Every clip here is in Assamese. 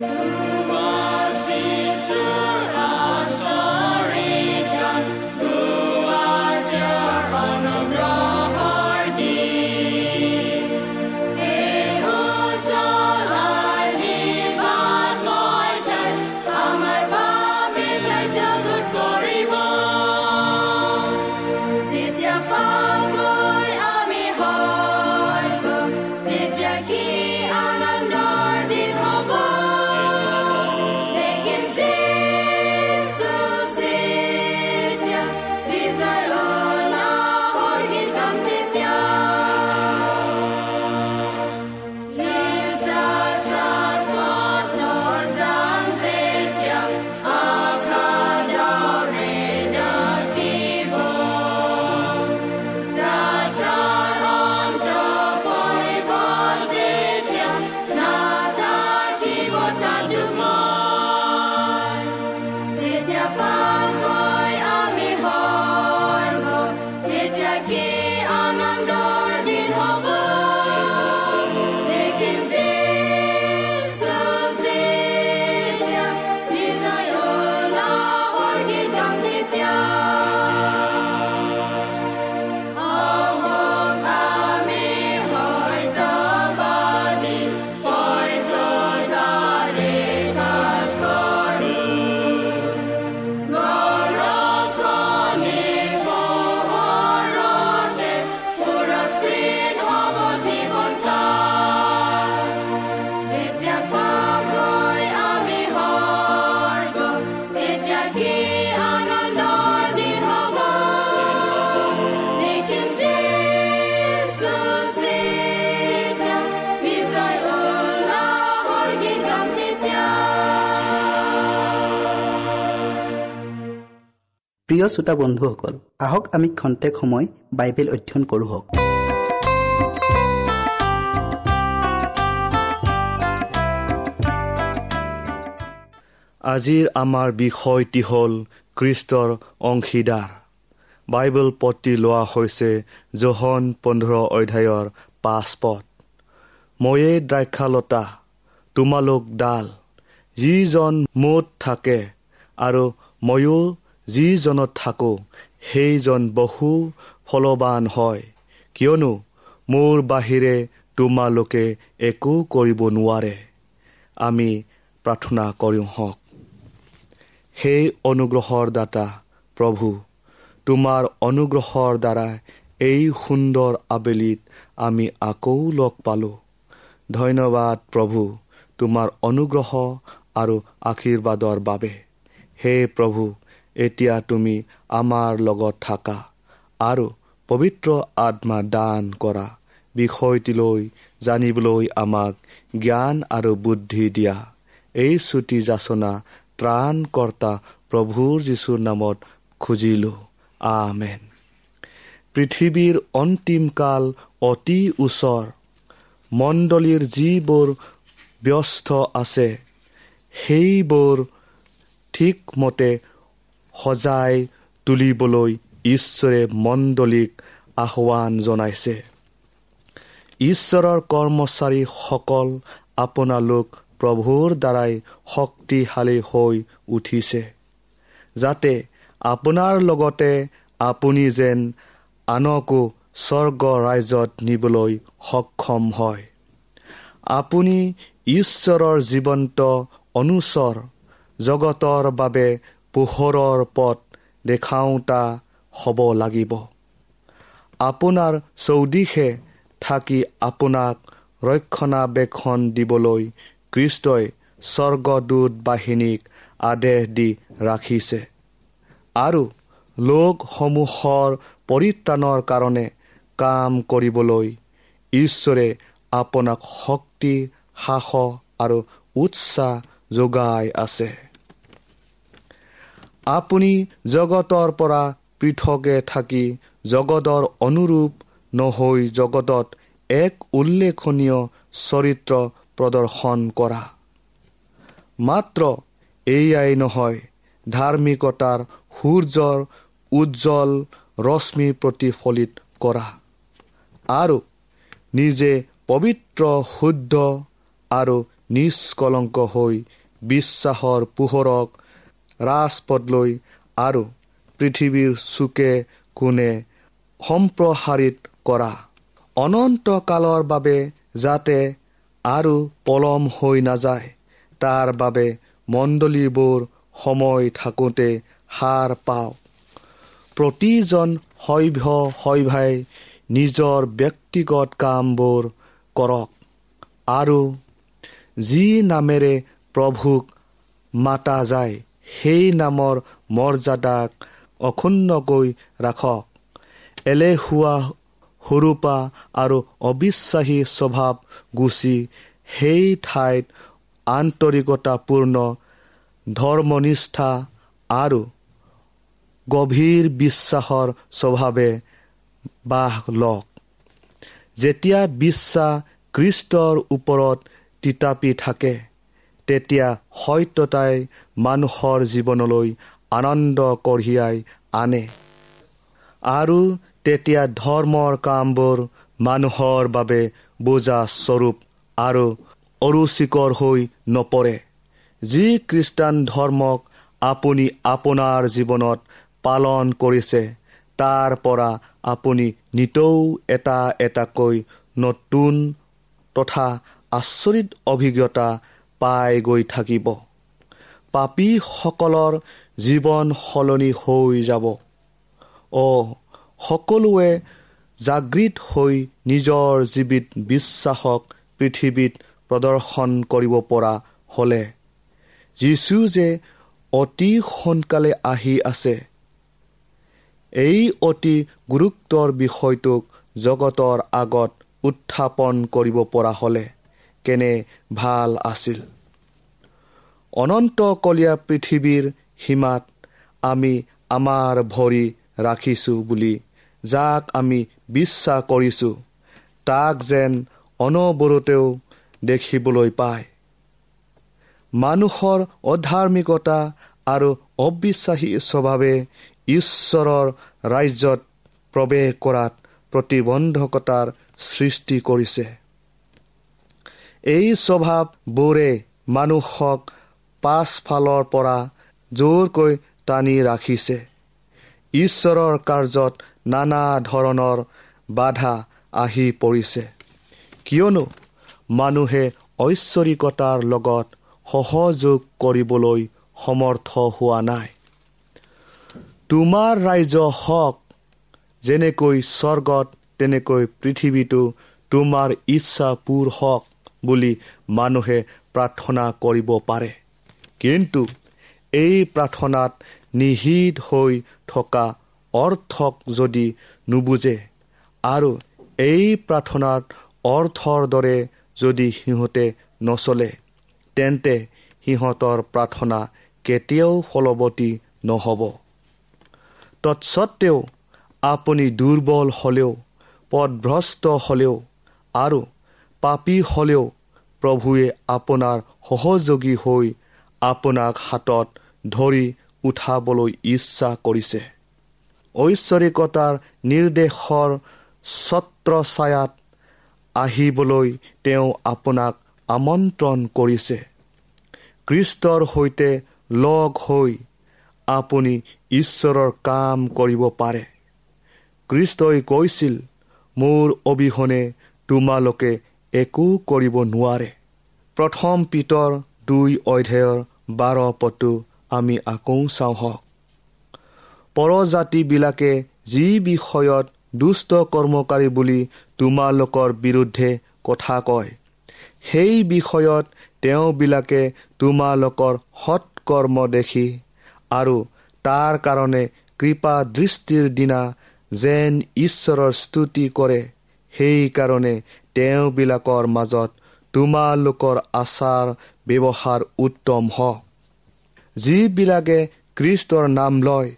You. প্ৰিয় শ্ৰোতা বন্ধুসকল আহক আমি খন্তেক সময় বাইবেল অধ্যয়ন কৰোঁ আজিৰ আমাৰ বিষয়টি হ'ল খ্ৰীষ্টৰ অংশীদাৰ। বাইবেল পতি লোৱা হৈছে জহন পোন্ধৰ অধ্যায়ৰ পাঁচ পদ। ময়ে দ্ৰাক্ষালতা তোমালোক ডাল যিজন মোত থাকে আৰু ময়ো যিজনত থাকোঁ সেইজন বহু ফলৱান হয়। কিয়নো মোৰ বাহিৰে তোমালোকে একো কৰিব নোৱাৰে। আমি প্ৰাৰ্থনা কৰোঁ হওক। সেই অনুগ্ৰহৰ দাতা প্ৰভু তোমাৰ অনুগ্ৰহৰ দ্বাৰা এই সুন্দৰ আবেলিত আমি আকৌ লগ পালোঁ। ধন্যবাদ প্ৰভু তোমাৰ অনুগ্ৰহ আৰু আশীৰ্বাদৰ বাবে। হে প্ৰভু এতিয়া তুমি আমাৰ লগত থাকা আৰু পবিত্ৰ আত্মা দান কৰা। বিষয়টিলৈ জানিবলৈ আমাক জ্ঞান আৰু বুদ্ধি দিয়া। এই চুটি যাচনা ত্ৰাণকৰ্তা প্ৰভুৰ যীশুৰ নামত খুজিলোঁ। আমেন। পৃথিৱীৰ অন্তিম কাল অতি ওচৰ। মণ্ডলীৰ যিবোৰ ব্যস্ত আছে সেইবোৰ ঠিকমতে সজাই তুলিবলৈ ঈশ্বৰে মণ্ডলীক আহ্বান জনাইছে। ঈশ্বৰৰ কৰ্মচাৰীসকল আপোনালোক প্ৰভুৰ দ্বাৰাই শক্তিশালী হৈ উঠিছে যাতে আপোনাৰ লগতে আপুনি যেন আনকো স্বৰ্গ ৰাজ্যত নিবলৈ সক্ষম হয়। আপুনি ঈশ্বৰৰ জীৱন্ত অনুচৰ জগতৰ বাবে পোহৰৰ পথ দেখাওঁতা হ'ব লাগিব। আপোনাৰ চৌদিশে থাকি আপোনাক ৰক্ষণাবেক্ষণ দিবলৈ কৃষ্টই স্বৰ্গদূত বাহিনীক আদেশ দি ৰাখিছে। আৰু লোকসমূহৰ পৰিত্ৰাণৰ কাৰণে কাম কৰিবলৈ ঈশ্বৰে আপোনাক শক্তি সাহস আৰু উৎসাহ যোগাই আছে। আপুনি জগতৰ পৰা পৃথকে থাকি জগতৰ অনুৰূপ নহৈ জগতত এক উল্লেখনীয় চৰিত্ৰ প্ৰদৰ্শন কৰা। মাত্ৰ এয়াই নহয় ধাৰ্মিকতাৰ সূৰ্যৰ উজ্জ্বল ৰশ্মি প্ৰতিফলিত কৰা আৰু নিজে পবিত্ৰ শুদ্ধ আৰু নিষ্কলংক হৈ বিশ্বাসৰ পোহৰক ৰাজপথলৈ আৰু পৃথিৱীৰ চুকে কোণে সম্প্ৰসাৰিত কৰা। অনন্ত কালৰ বাবে যাতে আৰু পলম হৈ নাযায় তাৰ বাবে মণ্ডলীবোৰ সময় থাকোঁতে সাৰ পাওক প্ৰতিজন সভ্য সভ্যাই নিজৰ ব্যক্তিগত কামবোৰ কৰক আৰু যি নামেৰে প্ৰভুক মাতা যায় সেই নামৰ মৰ্যাদাক অক্ষুণ্ণকৈ ৰাখক। এলেহুৱা সৰুপা আৰু অবিশ্বাসী স্বভাৱ গুচি সেই ঠাইত আন্তৰিকতাপূৰ্ণ ধৰ্মনিষ্ঠা আৰু গভীৰ বিশ্বাসৰ স্বভাৱে বাহ লওক। যেতিয়া বিশ্বাস কৃষ্টৰ ওপৰত তিতাপি থাকে তেতিয়া সত্যতাই মানুহৰ জীৱনলৈ আনন্দ কঢ়িয়াই আনে। আৰু তেতিয়া ধৰ্মৰ কামবোৰ মানুহৰ বাবে বোজা স্বৰূপ আৰু অৰুচিকৰ হৈ নপৰে। যি খ্ৰীষ্টান ধৰ্মক আপুনি আপোনাৰ জীৱনত পালন কৰিছে তাৰ পৰা আপুনি নিতৌ এটা এটাকৈ নতুন তথা আচৰিত অভিজ্ঞতা পাই গৈ থাকিব। পাপীসকলৰ জীৱন সলনি হৈ যাব। অ' সকলোৱে জাগৃত হৈ নিজৰ জীৱিত বিশ্বাসক পৃথিৱীত প্ৰদৰ্শন কৰিব পৰা হ'লে। যীশু যে অতি সোনকালে আহি আছে এই অতি গুৰুত্বৰ বিষয়টোক জগতৰ আগত উত্থাপন কৰিব পৰা হ'লে কেনে ভাল আছিল? অনন্তকলীয়া পৃথিৱীৰ সীমাত আমি আমাৰ ভৰি ৰাখিছোঁ বুলি যাক আমি বিশ্বাস কৰিছোঁ তাক যেন অনবৰতেও দেখিবলৈ পায়। মানুহৰ অধাৰ্মিকতা আৰু অবিশ্বাসী স্বভাৱে ঈশ্বৰৰ ৰাজ্যত প্ৰৱেশ কৰাত প্ৰতিবন্ধকতাৰ সৃষ্টি কৰিছে। এই স্বভাৱবোৰে মানুহক পাছফালৰ পৰা জোৰকৈ টানি ৰাখিছে। ঈশ্বৰৰ কাৰ্যত নানা ধৰণৰ বাধা আহি পৰিছে। কিয়নো মানুহে ঐশ্বৰিকতাৰ লগত সহযোগ কৰিবলৈ সমৰ্থ হোৱা নাই। তোমাৰ ৰাজ্য হওক যেনেকৈ স্বৰ্গত তেনেকৈ পৃথিৱীতো তোমাৰ ইচ্ছা পূৰ হওক বুলি মানুহে প্ৰাৰ্থনা কৰিব পাৰে। কিন্তু এই প্ৰাৰ্থনাত নিহিত হৈ থকা অৰ্থক যদি নুবুজে আৰু এই প্ৰাৰ্থনাৰ অৰ্থৰ দৰে যদি সিহঁতে নচলে তেন্তে সিহঁতৰ প্ৰাৰ্থনা কেতিয়াও ফলৱতী নহ'ব। তৎসত্বেও আপুনি দুৰ্বল হ'লেও পদভ্ৰষ্ট হ'লেও আৰু পাপী হ'লেও প্ৰভুৱে আপোনাৰ সহযোগী হৈ আপোনাক হাতত ধৰি উঠাবলৈ ইচ্ছা কৰিছে। ঐশ্বৰিকতাৰ নিৰ্দেশৰ ছত্ৰছায়াত আহিবলৈ তেওঁ আপোনাক আমন্ত্ৰণ কৰিছে। কৃষ্টৰ সৈতে লগ হৈ আপুনি ঈশ্বৰৰ কাম কৰিব পাৰে। কৃষ্টই কৈছিল মোৰ অবিহনে তোমালোকে একো কৰিব নোৱাৰে। প্ৰথম পিতৰ দুই অধ্যায়ৰ বাৰ পদটো আমি আকৌ চাওঁ হওক। পৰজাতিবিলাকে যি বিষয়ত দুষ্ট কৰ্মকাৰী বুলি তোমালোকৰ বিৰুদ্ধে কথা কয় সেই বিষয়ত তেওঁবিলাকে তোমালোকৰ সৎকৰ্ম দেখি আৰু তাৰ কাৰণে কৃপা দৃষ্টিৰ দিনা যেন ঈশ্বৰৰ স্তুতি কৰে সেইকাৰণে তেওঁবিলাকৰ মাজত তোমালোকৰ আচাৰ ব্যৱহাৰ উত্তম হওক। যিবিলাকে কৃষ্টৰ নাম লয়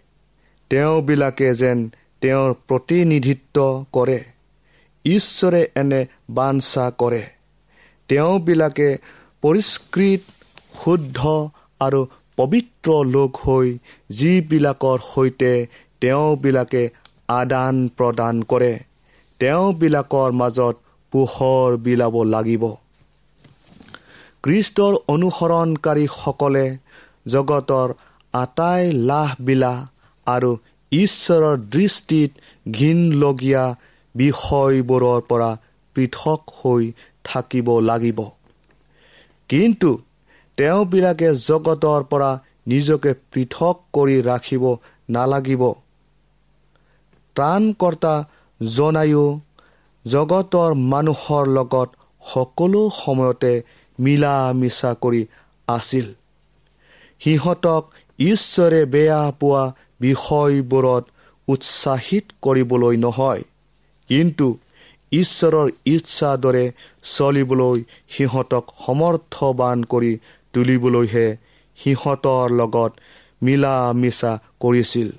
তেওঁবিলাকে যেন তেওঁৰ প্ৰতিনিধিত্ব কৰে। ঈশ্বৰে এনে বাঞ্ছা কৰে। তেওঁবিলাকে পৰিষ্কৃত শুদ্ধ আৰু পবিত্ৰ লোক হৈ যিবিলাকৰ সৈতে তেওঁবিলাকে আদান প্ৰদান কৰে তেওঁবিলাকৰ মাজত পোহৰ বিলাব লাগিব। কৃষ্টৰ অনুসৰণকাৰীসকলে জগতৰ আটাই লাহবিলাহ আৰু ঈশ্বৰৰ দৃষ্টিত ঘীনলগীয়া বিষয়বোৰৰ পৰা পৃথক হৈ থাকিব লাগিব। কিন্তু তেওঁবিলাকে জগতৰ পৰা নিজকে পৃথক কৰি ৰাখিব নালাগিব। ত্ৰাণকৰ্তা জনায়ো জগতৰ মানুহৰ লগত সকলো সময়তে মিলা মিছা কৰি আছিল। সিহঁতক ঈশ্বৰে বেয়া পোৱা বিষয়বোৰত উৎসাহিত কৰিবলৈ নহয় কিন্তু ঈশ্বৰৰ ইচ্ছা দৰে চলিবলৈ সিহঁতক সমৰ্থবান কৰি তুলিবলৈহে সিহঁতৰ লগত মিলা মিছা কৰিছিল।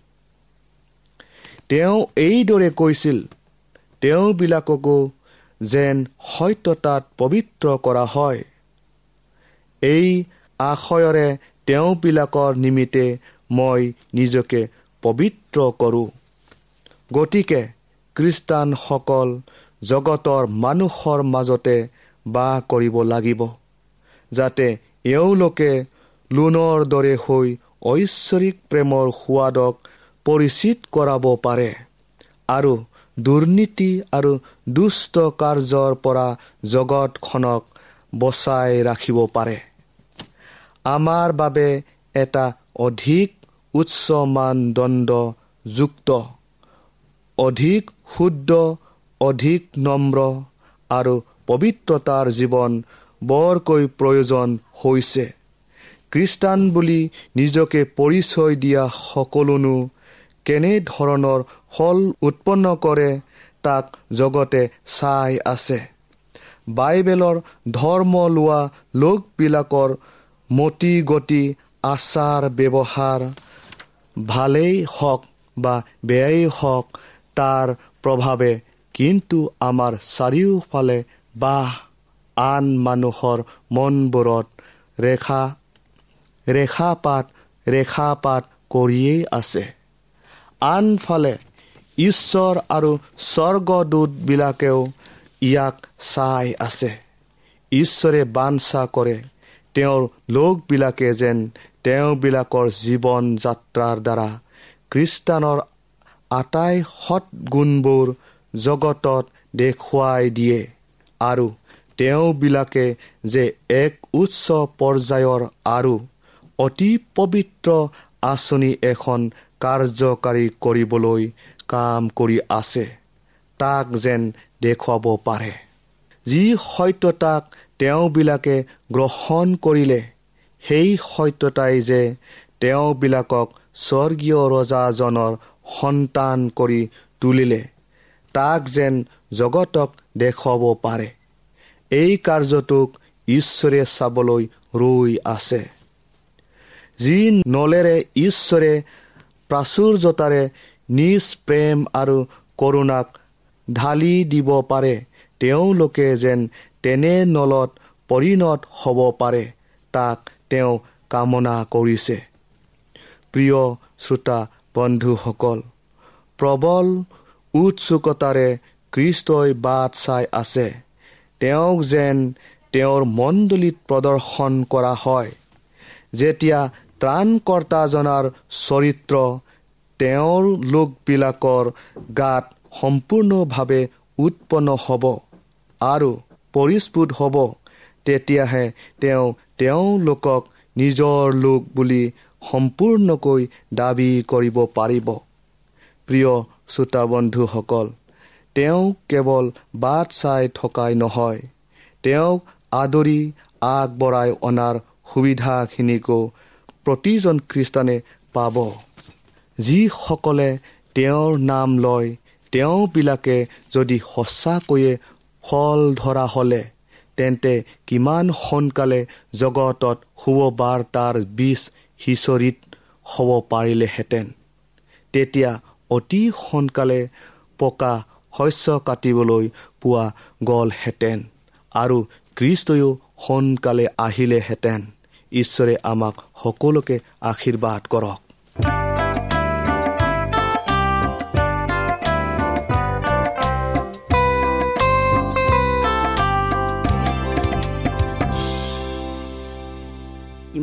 তেওঁ এইদৰে কৈছিল তেওঁবিলাককো যেন সত্যতাত পবিত্ৰ কৰা হয়। এই আশয়ৰে তেওঁবিলাকৰ নিমিত্তে মই নিজকে পবিত্ৰ কৰোঁ। গতিকে খ্ৰীষ্টানসকল জগতৰ মানুহৰ মাজতে বাস কৰিব লাগিব যাতে এওঁলোকে লোনৰ দৰে হৈ ঐশ্বৰিক প্ৰেমৰ সোৱাদক পৰিচিত কৰাব পাৰে আৰু দুৰ্নীতি আৰু দুষ্ট কাৰ্যৰ পৰা জগতখনক বচাই ৰাখিব পাৰে। আমাৰ বাবে এটা অধিক উচ্চ মানদণ্ডযুক্ত অধিক শুদ্ধ অধিক নম্ৰ আৰু পবিত্ৰতাৰ জীৱন বৰকৈ প্ৰয়োজন হৈছে। খ্ৰীষ্টান বুলি নিজকে পৰিচয় দিয়া সকলোনো কেনেধৰণৰ ফল উৎপন্ন কৰে তাক জগতে চাই আছে। বাইবেলৰ ধৰ্ম লোৱা লোকবিলাকৰ মতি গতি আচাৰ ব্যৱহাৰ ভালেই হওক বা বেয়াই হওক তাৰ প্ৰভাৱে কিন্তু আমাৰ চাৰিওফালে বা আন মানুহৰ মনবোৰত ৰেখা ৰেখাপাত ৰেখাপাত কৰিয়েই আছে। আনফালে ঈশ্বৰ আৰু স্বৰ্গদূতবিলাকেও ইয়াক চাই আছে। ঈশ্বৰে বাঞ্ছা কৰে। তেওঁৰ লোকবিলাকে যেন তেওঁবিলাকৰ জীৱন যাত্ৰাৰ দ্বাৰা খ্ৰীষ্টানৰ আটাই সৎগুণবোৰ জগতত দেখুৱাই দিয়ে আৰু তেওঁবিলাকে যে এক উচ্চ পৰ্যায়ৰ আৰু অতি পবিত্ৰ আঁচনি এখন কাৰ্যকাৰী কৰিবলৈ কাম কৰি আছে তাক যেন দেখুৱাব পাৰে। যি সত্যতাক তেওঁবিলাকে গ্ৰহণ কৰিলে সেই সত্যতাই যে তেওঁবিলাকক স্বৰ্গীয় ৰজাজনৰ সন্তান কৰি তুলিলে তাক যেন জগতক দেখুৱাব পাৰে। এই কাৰ্যটোক ঈশ্বৰে চাবলৈ ৰৈ আছে। যি নলেৰে ঈশ্বৰে প্ৰাচুৰ্যতাৰে নিজ প্ৰেম আৰু কৰোণাক ঢালি দিব পাৰে তেওঁলোকে যেন তেনে নলত পৰিণত হ'ব পাৰে তাক তেওঁ কামনা কৰিছে। প্ৰিয় শ্ৰোতা বন্ধুসকল প্ৰবল উৎসুকতাৰে খ্ৰীষ্টই বাট চাই আছে। তেওঁক যেন তেওঁৰ মণ্ডলীত প্ৰদৰ্শন কৰা হয়। যেতিয়া ত্ৰাণকৰ্তাজনাৰ চৰিত্ৰ তেওঁৰ লোকবিলাকৰ গাত সম্পূৰ্ণভাৱে উৎপন্ন হ'ব আৰু পৰিস্ফুট হ'ব তেতিয়াহে তেওঁ তেওঁলোকক নিজৰ লোক বুলি সম্পূৰ্ণকৈ দাবী কৰিব পাৰিব। প্ৰিয় শ্ৰোতা বন্ধুসকল তেওঁ কেৱল বাট চাই থকাই নহয় তেওঁক আদৰি আগবঢ়াই অনাৰ সুবিধাখিনিকো প্ৰতিজন খ্ৰীষ্টানে পাব। যিসকলে তেওঁৰ নাম লয় তেওঁবিলাকে যদি সঁচাকৈয়ে ফল ধৰা হ'লে তেন্তে কিমান সোনকালে জগতত শুভ বাৰ্তাৰ বীজ সিঁচৰিত হ'ব পাৰিলেহেঁতেন। তেতিয়া অতি সোনকালে পকা শস্য কাটিবলৈ পোৱা গ'লহেঁতেন আৰু খ্ৰীষ্টয়ো সোনকালে আহিলেহেঁতেন। ঈশ্বৰে আমাক সকলোকে আশীৰ্বাদ কৰক।